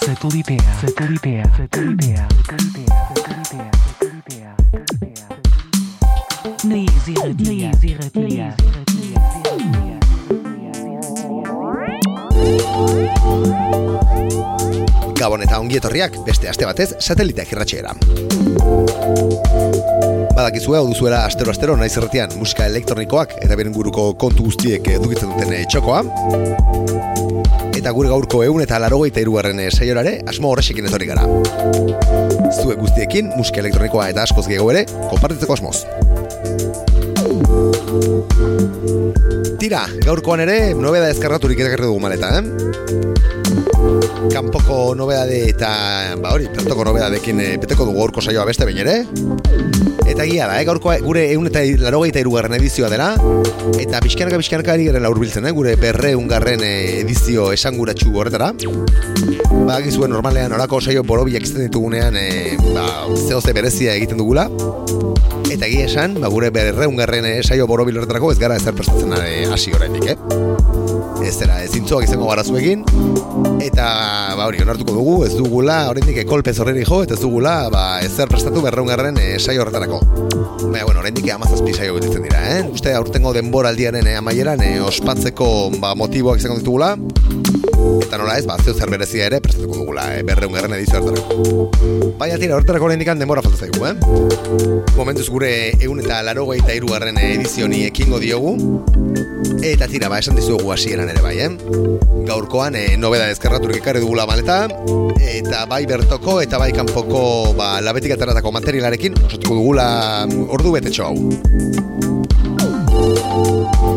Satellite, satellite, Gabon eta ongi etorriak beste aste batez sateliteak irratxeera. Badakizue hau duzuela astero astero naiz erretian musika elektronikoak eta beren guruko kontu guztiek edukitzen duten eh, txokoa. Eta gure gaurko egun eta larogeita irugarren saiorare asmo horrexekin etorri gara. Zuek guztiekin musika elektronikoa eta askoz gehiago ere konpartitzeko asmoz. Tira, gaurkoan ere nobeda ezkarraturik edakarri dugu maleta, eh? kanpoko nobedade eta ba hori, pertoko nobedadekin e, beteko dugu gaurko saioa beste behin ere. Eta gia da, eh, gaurko gure egun eta larogeita irugarren edizioa dela, eta pixkanaka pixkanaka ari garen laurbiltzen, eh, gure berre ungarren edizio esanguratsu horretara. Ba, gizuen normalean orako saio borobiak izten ditugunean, e, ba, zehoze berezia egiten dugula. Eta egia esan, ba, gure berre ungarren saio borobil horretarako ez gara ezer prestatzen hasi horretik, eh? ez dira, ez zintzoak izango gara zuekin, eta, ba, hori, onartuko dugu, ez dugula, oraindik kolpez horreri jo, eta ez dugula, ba, ezer prestatu berreungarren e, saio horretarako. Baina, bueno, oraindik amazazpi saio gutitzen dira, eh? Uste, aurtengo denboraldiaren e, amaieran, e, ospatzeko, ba, motiboak izango ditugula, eta nola ez, ba, zeo zer berezia ere prestatuko dugula, e, berreungarren edizio horretarako. Baina, tira, horretarako oraindik denbora falta zaigu, eh? Momentuz gure egun eta laro eta irugarren edizioni ekingo diogu, Eta tira, ba, esan dizugu hasieran ere bai, eh? Gaurkoan, e, nobeda ezkerraturik ekarri dugula maleta, eta bai bertoko eta bai kanpoko ba, labetik ateratako materialarekin, osatuko dugula ordu betetxo hau.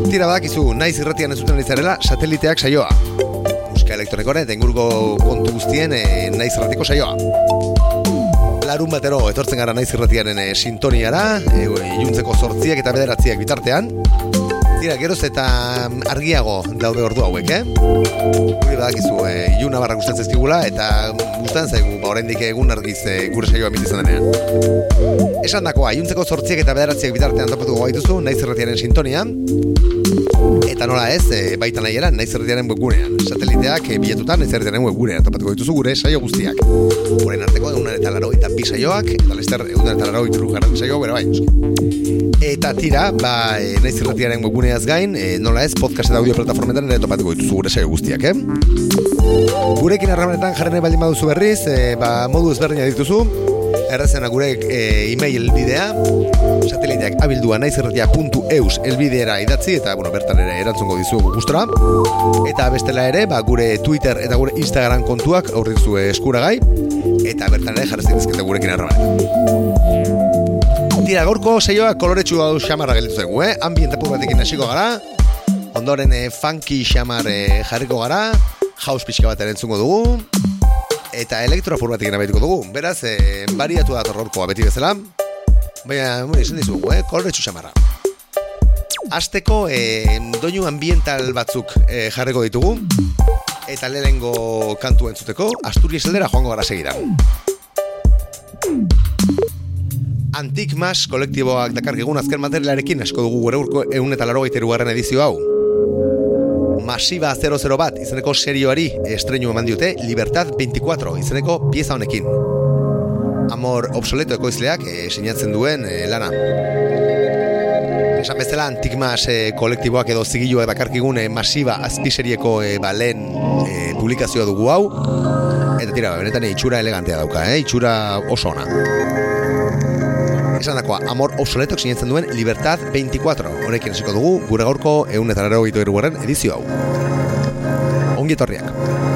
Tira badakizu, naiz irratian ez zuten izarela, sateliteak saioa. Musika elektronikoaren eta ingurgo kontu guztien e, naiz irratiko saioa. Larun batero, etortzen gara naiz irratiaren e, sintoniara, e, iluntzeko sortziak eta bederatziak bitartean, Tira, geroz eta argiago daude ordu hauek, eh? Gure badakizu, e, iluna barra gustatzen zezkigula, eta gustan zaigu, ba, oraindik egun argiz e, gure saioa mitizan denean. Esan dakoa, iluntzeko sortziek eta bederatziek bitartean topatu gaituzu, naiz erretiaren sintonia, eta nola ez, e, baita nahi eran, naiz erretiaren webgunean. Sateliteak e, biletutan, naiz erretiaren webgunean, topatuko dituzu gure saio guztiak. Horen arteko, egunan eta laro eta bi saioak, eta lester, egunan eta laro eta saio, bera bai, Eta tira, ba, e, naiz irratiaren webguneaz gain, e, nola ez, podcast eta audio plataformetan ere topatuko dituzu gure saio guztiak, eh? Gurekin harramanetan jarren baldin baduzu berriz, e, ba, modu ezberdina dituzu, errezena gure e, e-mail bidea, sateliteak abildua naizirratia.eus elbideera idatzi, eta, bueno, bertan ere erantzungo dizugu gustora. Eta bestela ere, ba, gure Twitter eta gure Instagram kontuak aurrik zue eskuragai, eta bertan ere jarrezik dizkete gurekin harramanetan. Tira, gorko seioa koloretsu hau xamarra gelditu zegu, eh? Ambiente batekin hasiko gara, ondoren eh, funky xamar eh, jarriko gara, house pixka bat erentzungo dugu, eta elektrofur batekin abaituko dugu. Beraz, eh, bariatu da torrorkoa beti bezala, baina, mure, izan dizugu, eh? Koloretsu xamarra. Azteko, eh, doinu ambiental batzuk eh, jarriko ditugu, eta lehengo kantu entzuteko, Asturias eldera joango gara segidan. Antik Mas kolektiboak dakar gegun azken materialarekin asko dugu gure urko egun eta laro edizio hau. Masiva 00 bat izeneko serioari estreinu eman diote Libertad 24 izeneko pieza honekin. Amor obsoleto ekoizleak e, sinatzen duen e, lana. Esan bezala Antik Mas e, kolektiboak edo zigilua dakarkigun e, Masiva azpiserieko e, balen e, publikazioa dugu hau. Eta tira, benetan itxura elegantea dauka, eh? itxura oso ona esan dakoa, amor obsoletok sinetzen duen Libertad 24. Honekin hasiko dugu, gure gaurko egun eta laro edizio hau. Ongi etorriak.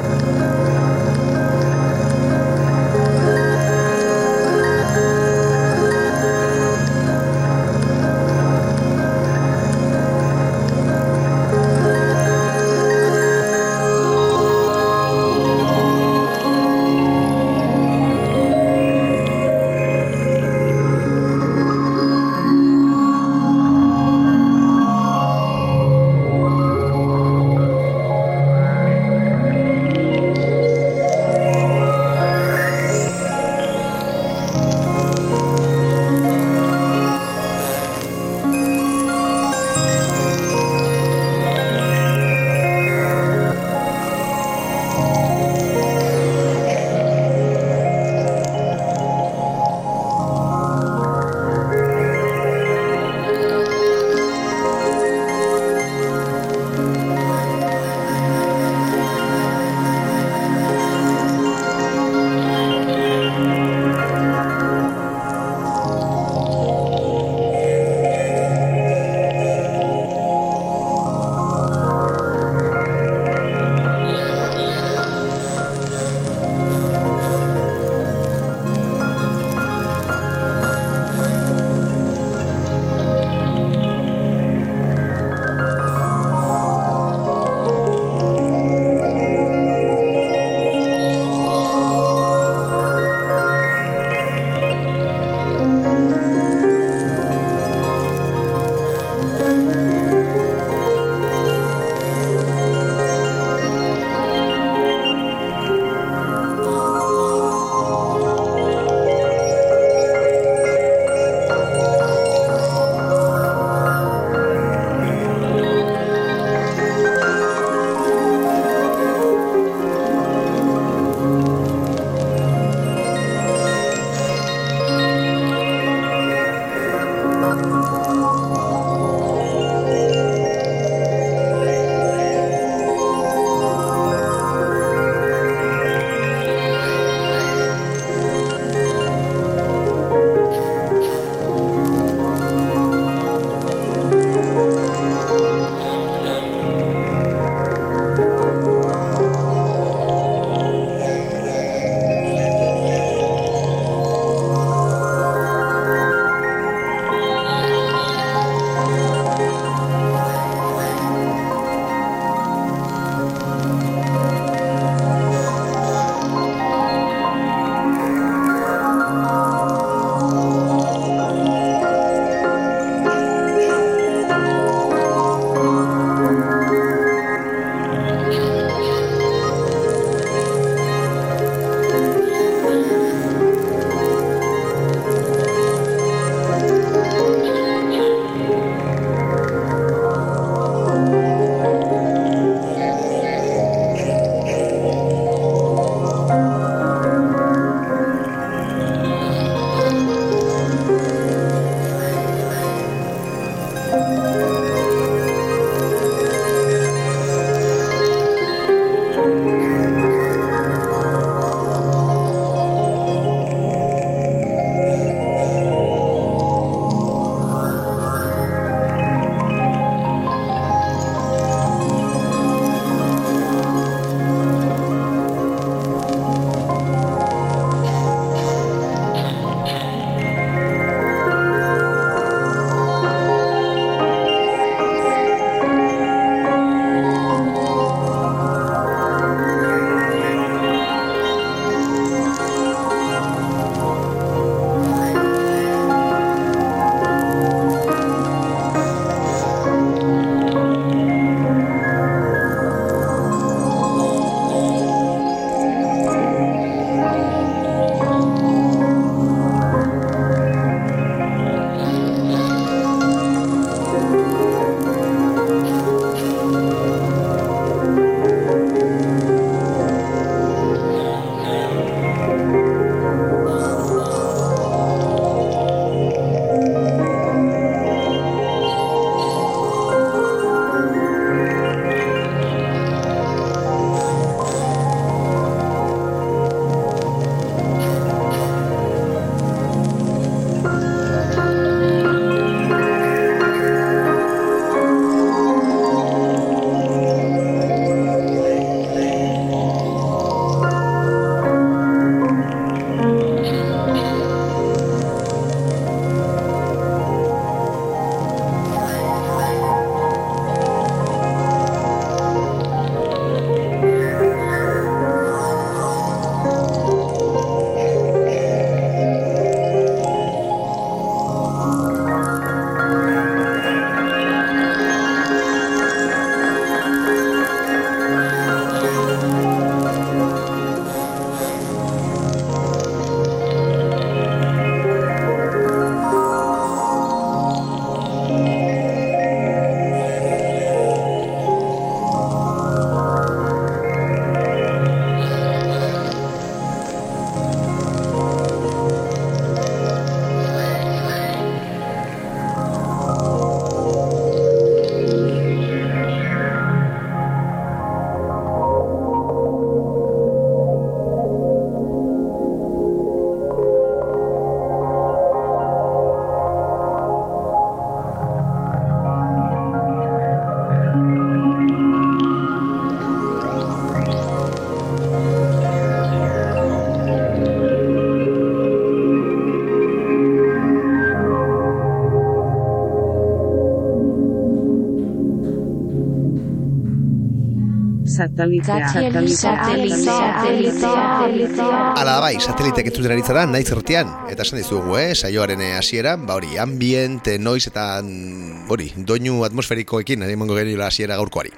Ala bai, sateliteak entzuten aritzara, naiz erretian. Eta esan dizugu, eh, saioaren eh, hasiera, ba hori, ambient, eh, noiz eta mm, hori, doinu atmosferikoekin, ari mongo geri hasiera gaurkoari.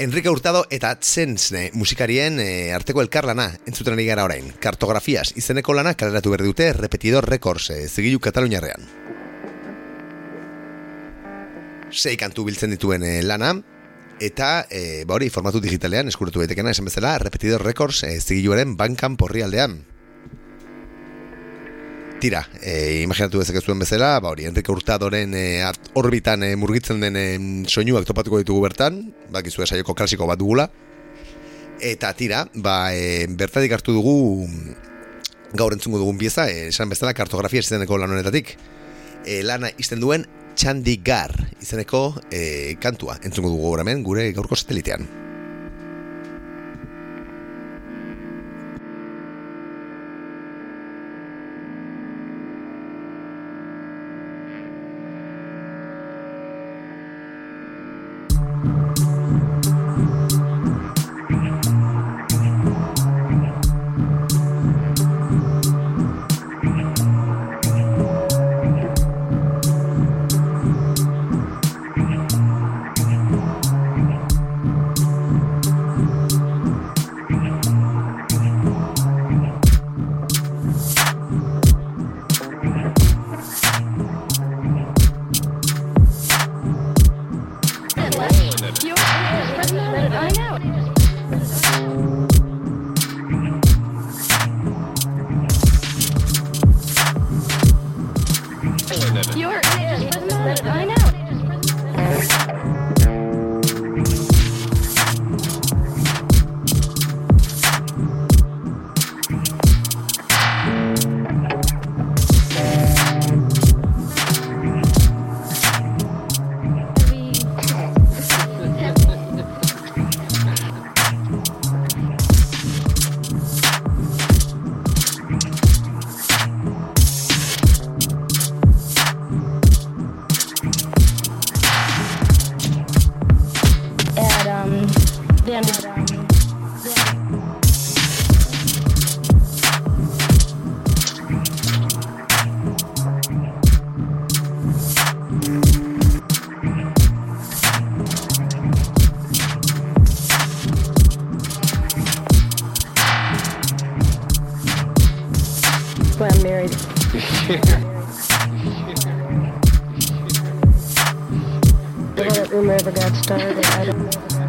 Enrique Hurtado eta Tzentzne musikarien e, arteko elkarlana entzuten ari gara orain. Kartografias izeneko lana kaleratu berdi dute Repetidor Records e, zigilu Kataluniarrean. Sei kantu biltzen dituen e, lana, eta e, ba hori formatu digitalean eskuratu daitekena esan bezala Repetidor Records e, zigiluaren bankan porri aldean. Tira, e, imaginatu bezak zuen bezala, ba hori, Enrique Hurtadoren e, orbitan e, murgitzen den e, soinuak topatuko ditugu bertan, ba gizue saioko klasiko bat dugula, eta tira, ba e, bertatik hartu dugu gaur entzungo dugun pieza, esan bezala kartografia izeneko lan honetatik, e, lana izten duen Chandigar izeneko e, kantua entzungo dugu gure gaurko satelitean. why I'm married. Before that rumor ever got started, I don't know.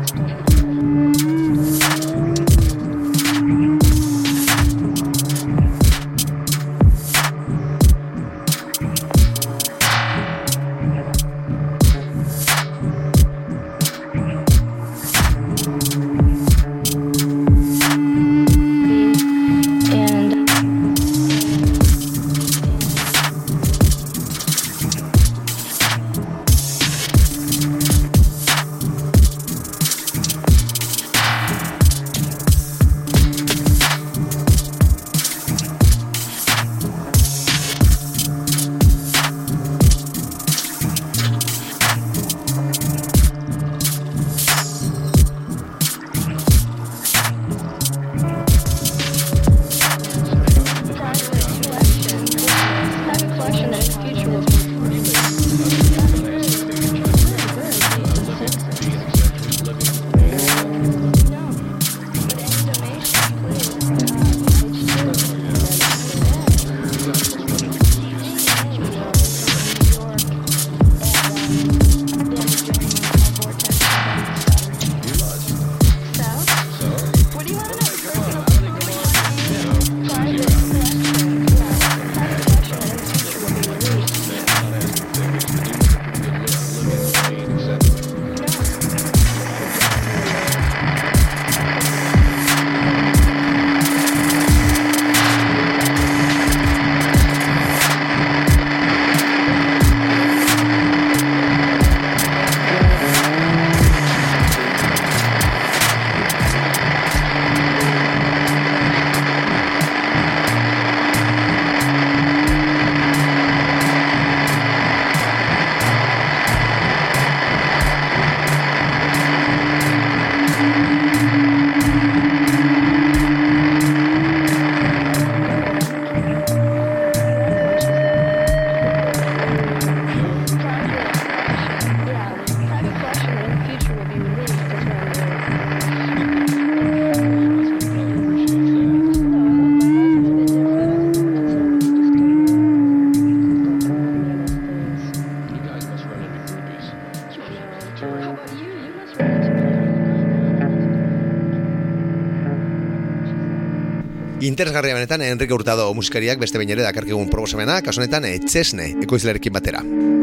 Interesgarria benetan Enrique Hurtado musikariak beste bain ere dakarkigun proposamena, kasu honetan etxesne ekoizlerekin batera.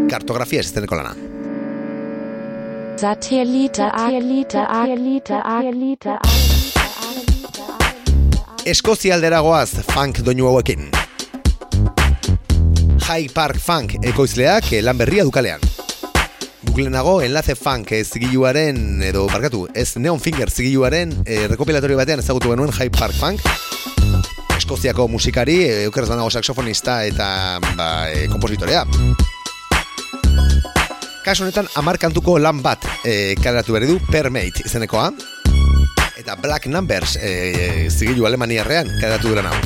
Kartografia esisteneko lana. Satellite, Satellite, Satellite, Satellite, Eskozia alderagoaz funk doinu hauekin. High Park Funk ekoizleak lan berria dukalean. Buklenago, enlace funk zigiluaren, edo barkatu, ez Neon Finger zigiluaren e, rekopilatorio batean ezagutu genuen High Park Funk, Eskoziako musikari, e, eukeraz banago saxofonista eta ba, e, kompositorea. Kaso honetan, amarkantuko lan bat e, kaleratu berri du, Permate izenekoa. Eta Black Numbers e, zigilu alemaniarrean kaleratu dira hau.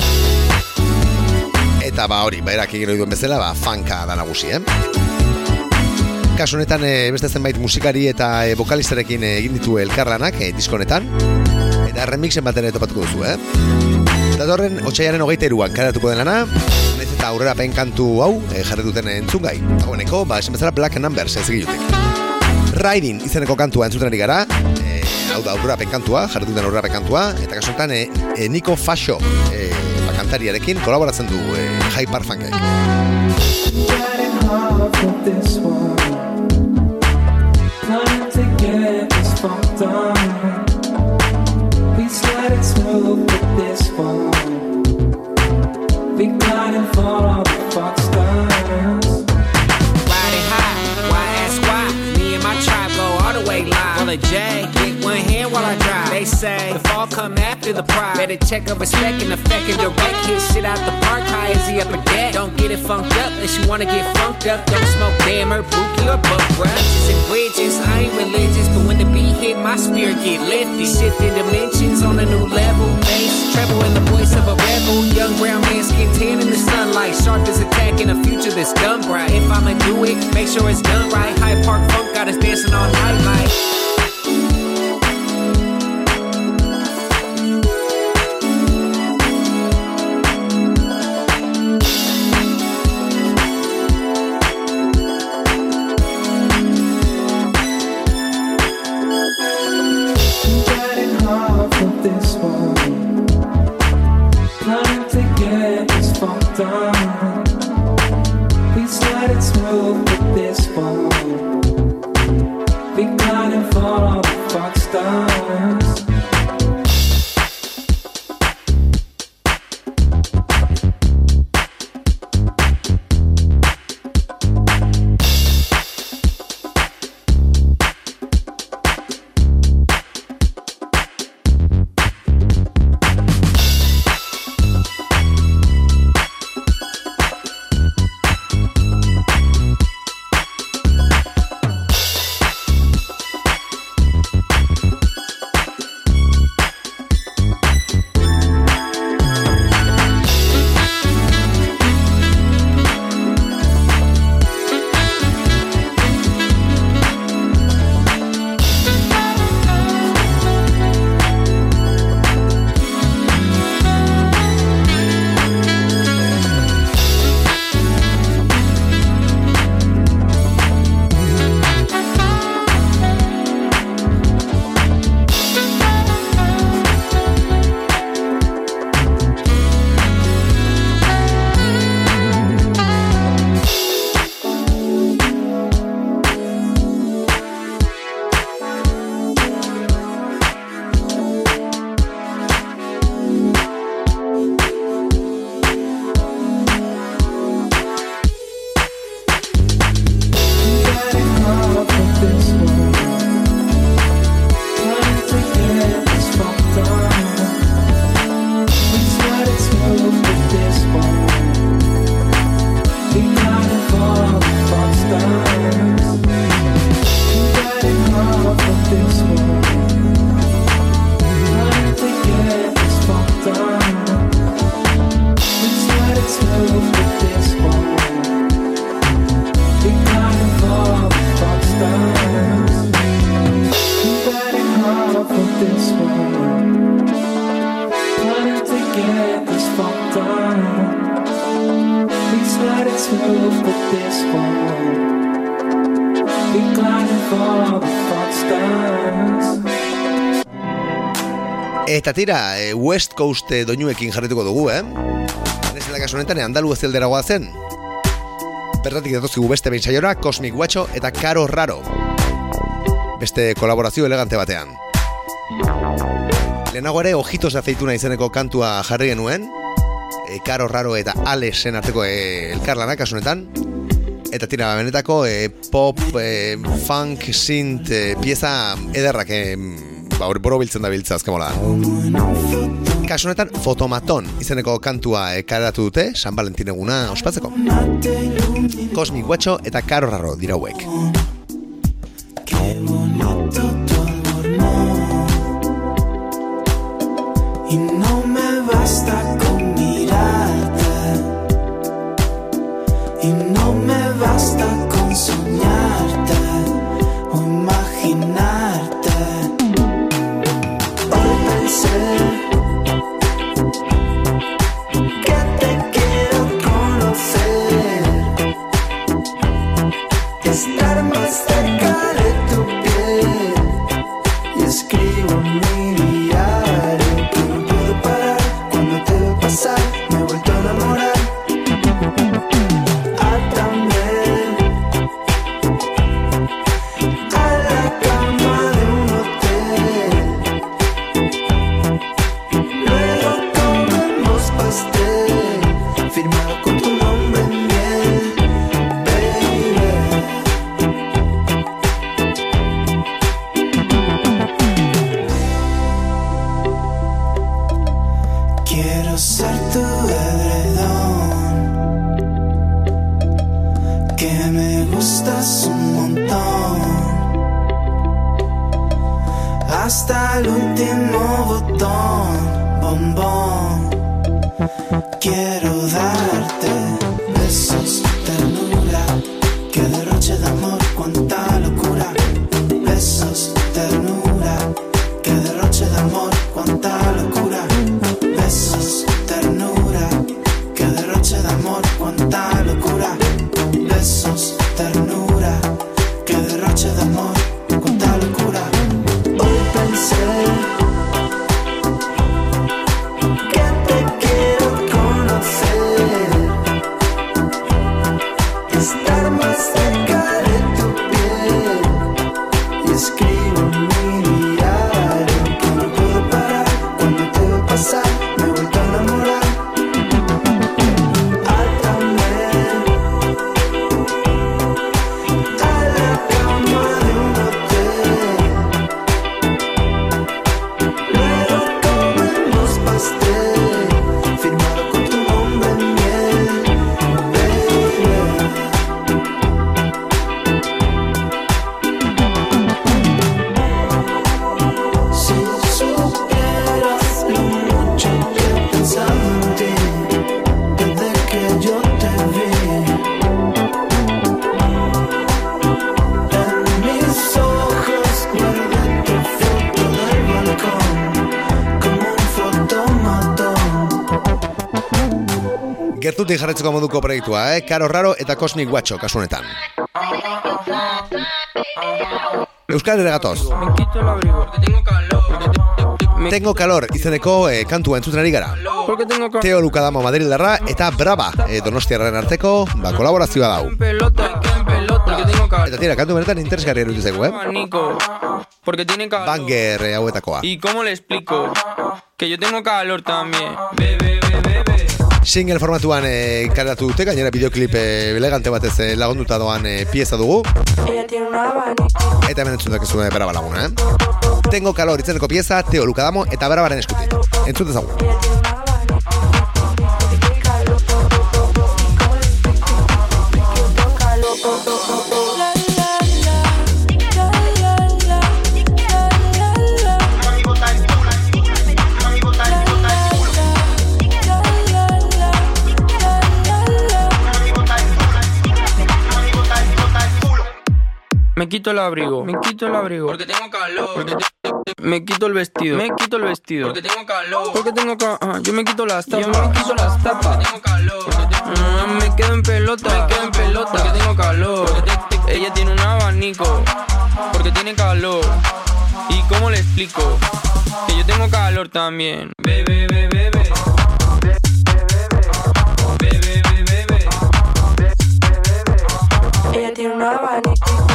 Eta ba hori, ba erak egin duen bezala, ba funka da nagusi, eh? Kaso honetan, e, beste zenbait musikari eta e, vokalistarekin egin ditu elkarlanak e, diskonetan. Eta remixen baten topatuko duzu, eh? Datorren, otxaiaren hogeita eruan karatuko den lana, nez eta aurrera kantu hau e, jarri duten entzungai. Dagoeneko, ba, esan bezala Black Numbers ez egilutek. Riding izeneko kantua entzuten ari gara, e, hau da aurrera kantua, jarri duten aurrera kantua, eta kasuntan e, e, Nico Fasho e, bakantariarekin kolaboratzen du e, Hyper the fall come after the pride. Better check a respect and effect and direct. Hit shit out the park, high as he up a deck. Don't get it funked up unless you wanna get funked up. Don't smoke dammer, bookie or buck brush. and bridges, I ain't religious, but when the beat hit, my spirit get lifted. Shifting dimensions on a new level. Treble in the voice of a rebel. Young brown man, skin tan in the sunlight. Sharp as attacking a future that's done bright. If I'ma do it, make sure it's done right. High Park Funk got us dancing all night like. summer Tira, e, West Coast e, doinuekin jarrituko dugu, eh? Nezela kasu honetan, e, andalu ez zen. Bertatik datozkigu beste behin saiora, Cosmic Guacho eta Caro Raro. Beste kolaborazio elegante batean. Lehenago ere, ojitos aceituna izeneko kantua jarri genuen. E, Caro Raro eta Alexen arteko e, elkarlanak honetan. Eta tira, benetako e, pop, e, funk, synth, e, pieza ederrak e, ba, hori boro biltzen da biltza azkemola. Kasunetan, fotomaton izeneko kantua ekaratu dute, San Valentin eguna ospatzeko. Cosmic Guacho eta Karo Raro dira hauek. Estar más cerca Jarretzeko moduko proiektua, eh? Karo Raro eta Cosmic Guacho, kasu honetan. Euskal ere gatoz. Tengo calor. Izeneko eh, kantua entzuten ari gara. Teo Lukadamo Madrildarra eta Brava eh, Donostiarren arteko ba, kolaborazioa dau. Eta tira, kantu benetan interesgarri eruditu zaigu, eh? Porque tiene calor. Banger eh, hauetakoa. ¿Y cómo le explico? Que yo tengo calor también. Bebe. Single formatuan eh, karatu dute, gainera bideoklip eh, elegante batez eh, lagunduta doan eh, pieza dugu. Eta hemen entzun dakizu Brava laguna, eh? Tengo calor itzeneko pieza, Teo Lukadamo eta Bravaren eskutik. Entzun dezagun. Quito el abrigo. Me quito el abrigo. Porque tengo calor. Porque te- Me quito el vestido. Me quito el vestido. Porque tengo calor. Porque tengo calor. Yo me quito las tapas. Yo me quito las tapas. Porque tengo calor. Mm, me quedo en pelota. Me quedo en pelota. Porque tengo calor. Ella tiene un abanico. Porque tiene calor. ¿Y cómo le explico? Que yo tengo calor también. Bebe, bebe, bebe. Bebe, bebe, bebe. Ella tiene una abanico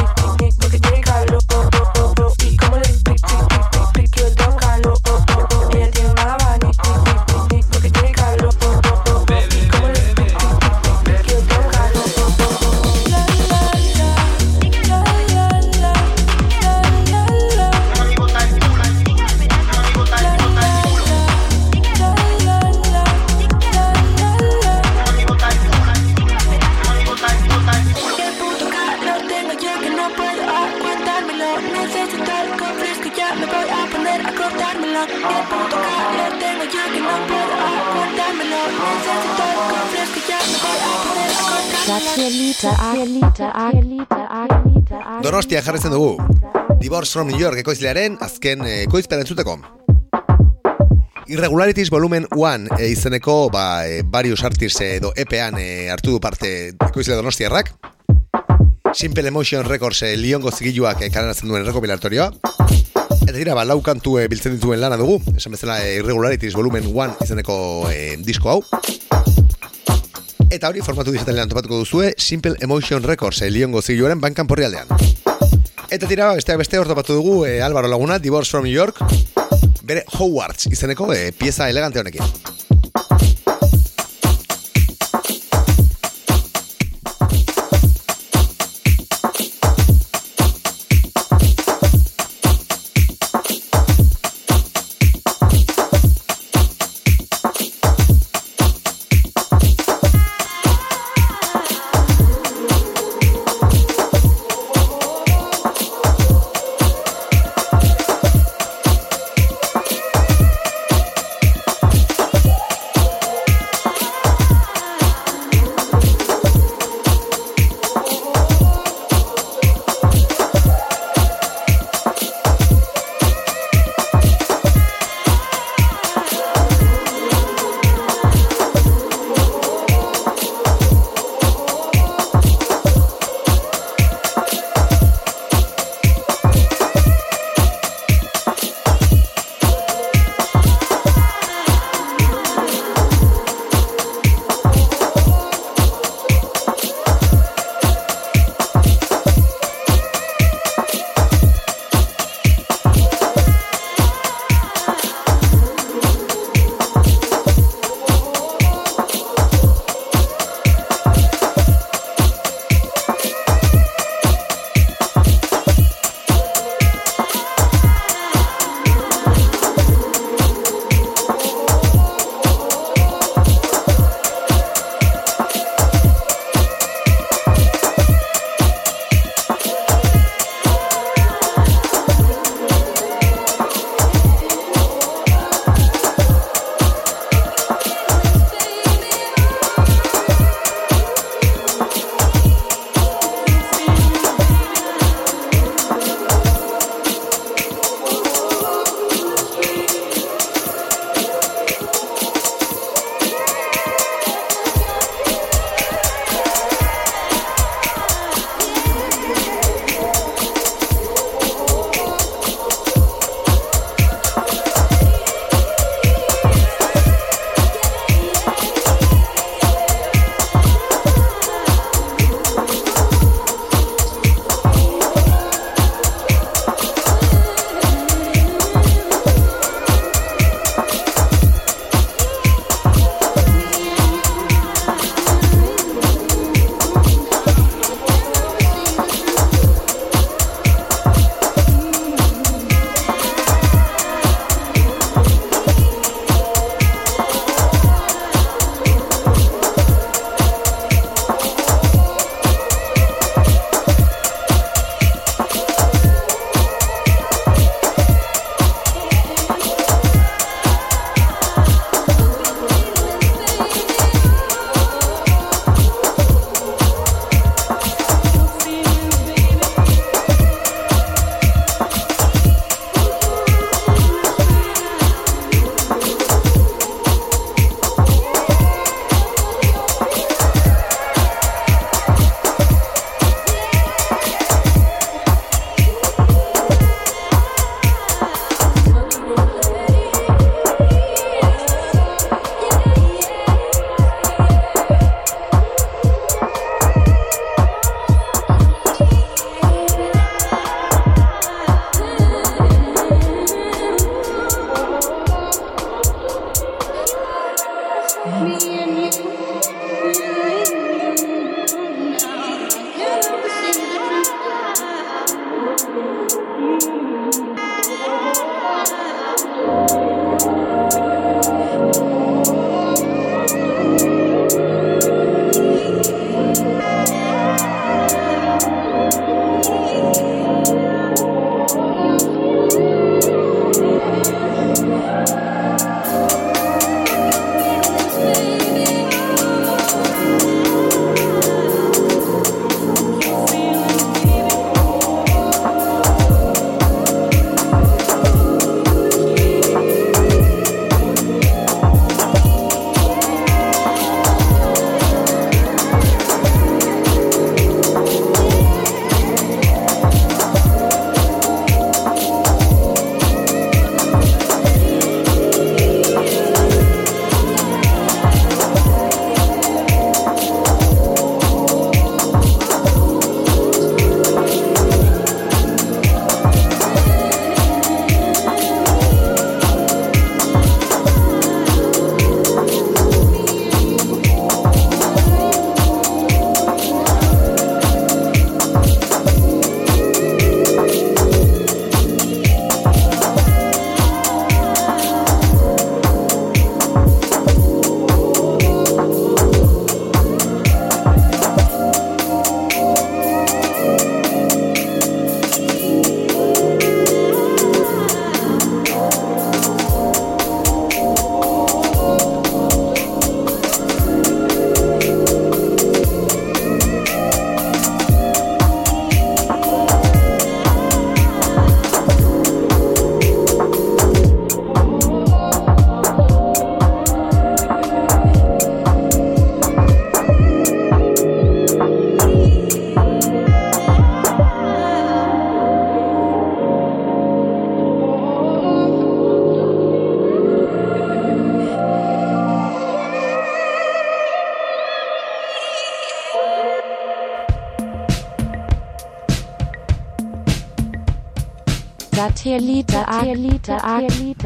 Donostia jarretzen dugu. Divorce from New York ekoizlearen azken eh, ekoizpen entzuteko. Irregularities Volumen 1 e, izeneko ba, e, various artists edo EPEan e, hartu du parte ekoizle donostiarrak. Simple Emotion Records e, liongo zigiluak e, kaleratzen duen rekopilatorioa. Eta dira, ba, lau kantu e, biltzen dituen lana dugu. Esan bezala e, Irregularities Volumen 1 izeneko e, disko hau. Eta hori formatu digitalean topatuko duzue Simple Emotion Records e, liongo zigiluaren bankan porri aldean. Eta tira, besteak beste hor topatu dugu e, Álvaro Laguna, Divorce from New York, bere Hogwarts izeneko e, pieza elegante honekin.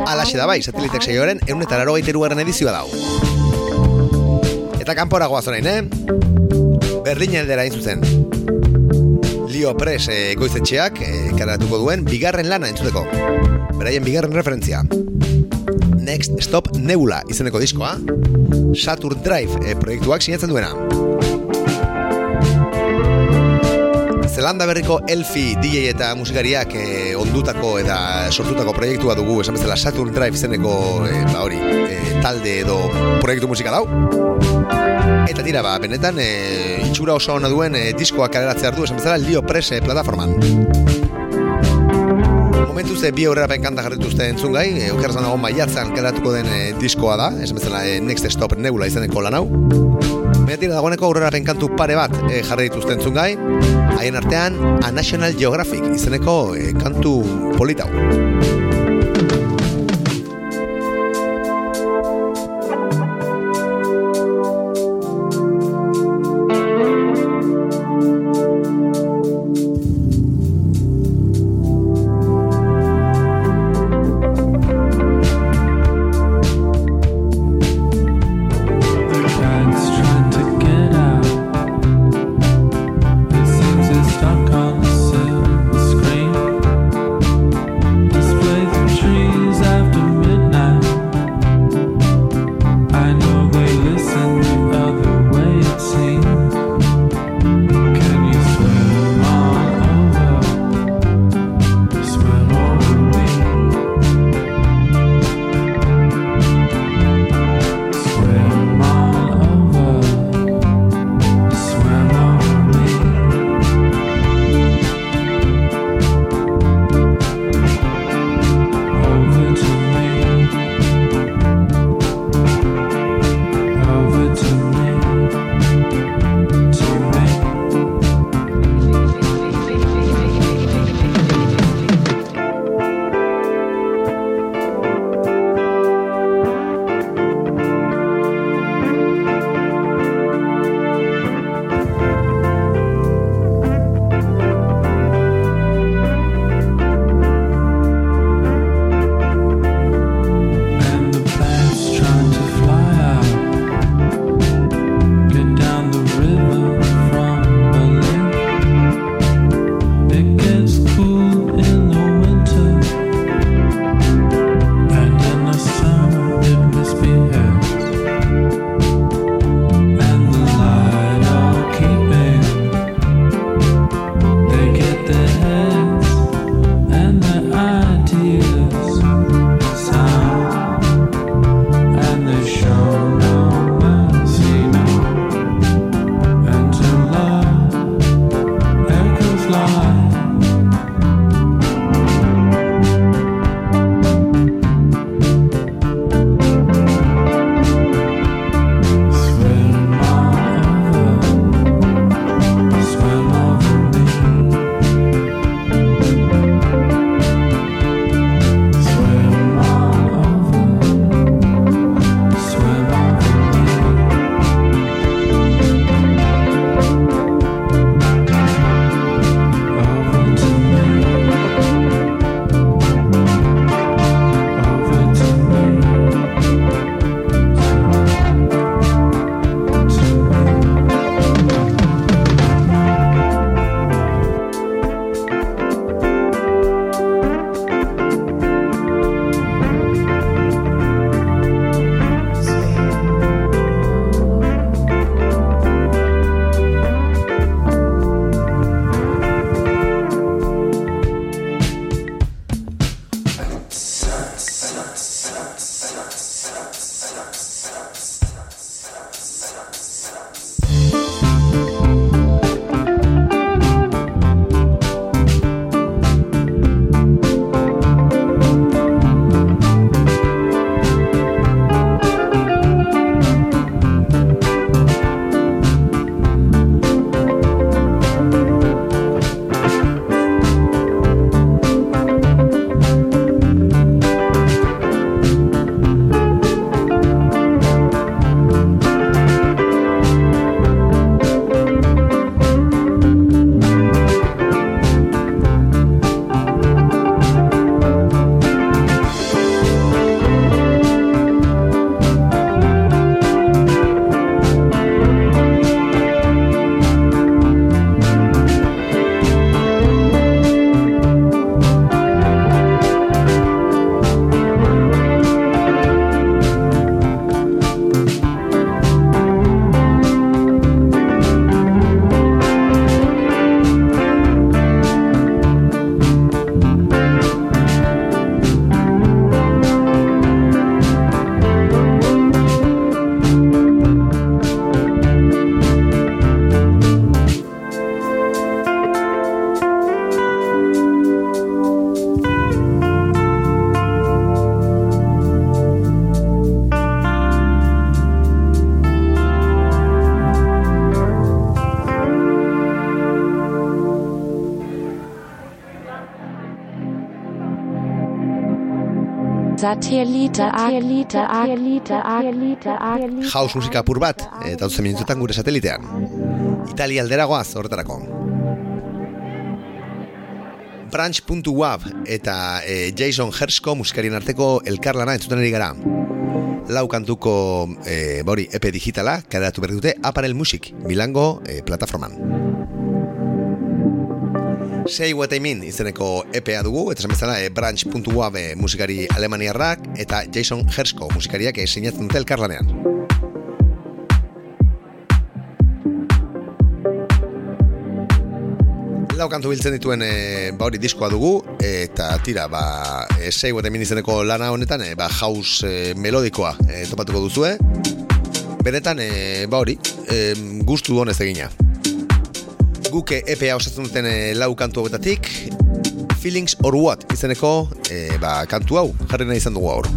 Alaxe da bai, satelitek saioaren egun eta laro gaiterugarren edizioa dau. Eta kanpora goaz orain, eh? Berlin aldera zuzen. Lio Press eh, goizetxeak karatuko duen bigarren lana entzuteko. Beraien bigarren referentzia. Next Stop Nebula izeneko diskoa. Saturn Drive eh, proiektuak sinatzen duena. Zelanda berriko Elfi DJ eta musikariak eh, ondutako eta sortutako proiektua dugu esan bezala Saturn Drive izeneko eh, ba hori, eh, talde edo proiektu musikal hau. Eta tira, ba, benetan, e, itxura oso ona duen e, diskoa kaleratzea hartu, esan bezala, Lio Press e, plataforman. Momentu ze bi aurrera kanta jarritu uste entzun gai, e, okerazan dago maiatzan kaleratuko den e, diskoa da, esan bezala, e, Next Stop Nebula izeneko lan hau. Baina dagoeneko aurrera kantu pare bat e, jarri dituzte entzun gai, haien artean, A National Geographic izeneko e, kantu politau. Satellite, Satellite, Satellite, Satellite, Satellite. House musika apur bat, eta dutzen minututan gure satelitean. Italia alderagoaz horretarako. Branch.wab eta e, Jason Hersko musikarien arteko elkarlana entzuten ari gara. Lau kantuko e, bori EP digitala, kaderatu berri dute Aparel Music, Milango e, plataforman. Say What I Mean izeneko EPA dugu, eta esan bezala e, Branch.wab e, musikari alemaniarrak eta Jason Hersko musikariak e, sinatzen dute elkarlanean. Lau kantu biltzen dituen e, ba hori diskoa dugu eta tira ba e, Say What I Mean izeneko lana honetan e, ba house e, melodikoa e, topatuko duzue. Benetan e, ba hori e, gustu honez egina. Guke EPA osatzen duten e, lau kantu hauetatik Feelings or What izeneko e, ba, kantu hau jarri nahi izan dugu gaur.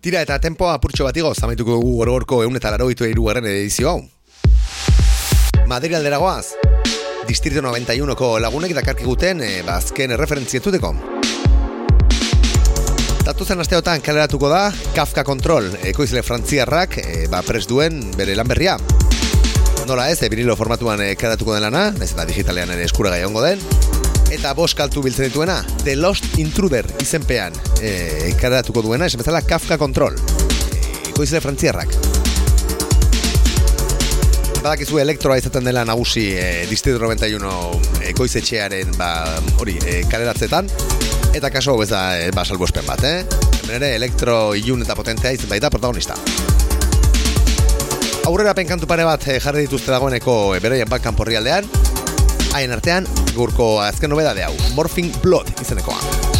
Tira eta tempoa apurtxo bat igoz, amaituko dugu gorgorko eun eta laroitu irugarren edizio hau. Madrid aldera goaz, Distrito 91ko lagunek dakarki guten e, bazken erreferentzietuteko. Datuzen asteotan kaleratuko da Kafka Control, ekoizle frantziarrak e, ba pres duen bere lan berria. Nola ez, e, vinilo formatuan e, kaleratuko den lana, ez eta digitalean ere eskuragai ongo den, eta bost kaltu biltzen dituena The Lost Intruder izenpean. E, kaleratuko duena, esan bezala Kafka Control. E, ekoizle frantziarrak. Badakizu elektroa izaten dela nagusi e, Distrito 91 ekoizetxearen ba, hori e, kaleratzetan. Eta kaso hau ez da e, ba, salbuespen bat, eh? Hemen ere elektro ilun eta potentea izan baita protagonista. Aurrera penkantu pare bat e, jarri dituzte dagoeneko e, beraien bat kanporri aldean Haien artean, gurko azken nobeda de hau, Morphing Blood izenekoa.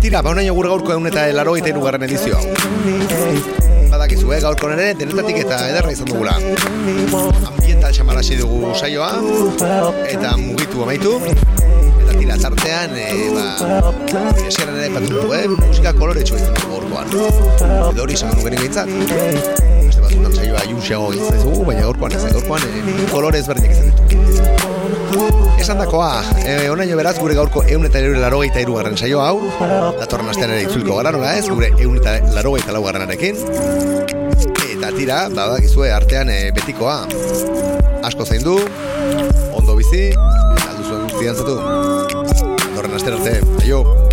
Tira, ba honaino gure gaurko egun eta laro eta irugarren edizio hau. Badakizu, eh, gaurko nere, denetatik eta ederra izan dugula. Ambiental xamalasi dugu saioa, eta mugitu amaitu. Eta tira, tartean, e, ba, eseran ere patu dugu, eh, musika kolore izan dugu gaurkoan. Edo hori izan dugu geni behintzat. Beste batzutan saioa iusiago izan dugu, baina gaurkoan ez, gaurkoan e, kolore ezberdinak izan. Esan dakoa, e, onaino beraz gure gaurko eun eta eure larogeita irugarren saio hau, datorren astean ere itzuliko gara nola ez, gure eun eta larogeita laugarrenarekin. Eta tira, badakizue artean e, betikoa, asko zain du, ondo bizi, eta aldu zuen guztian zatu. Datorren astean arte, aio!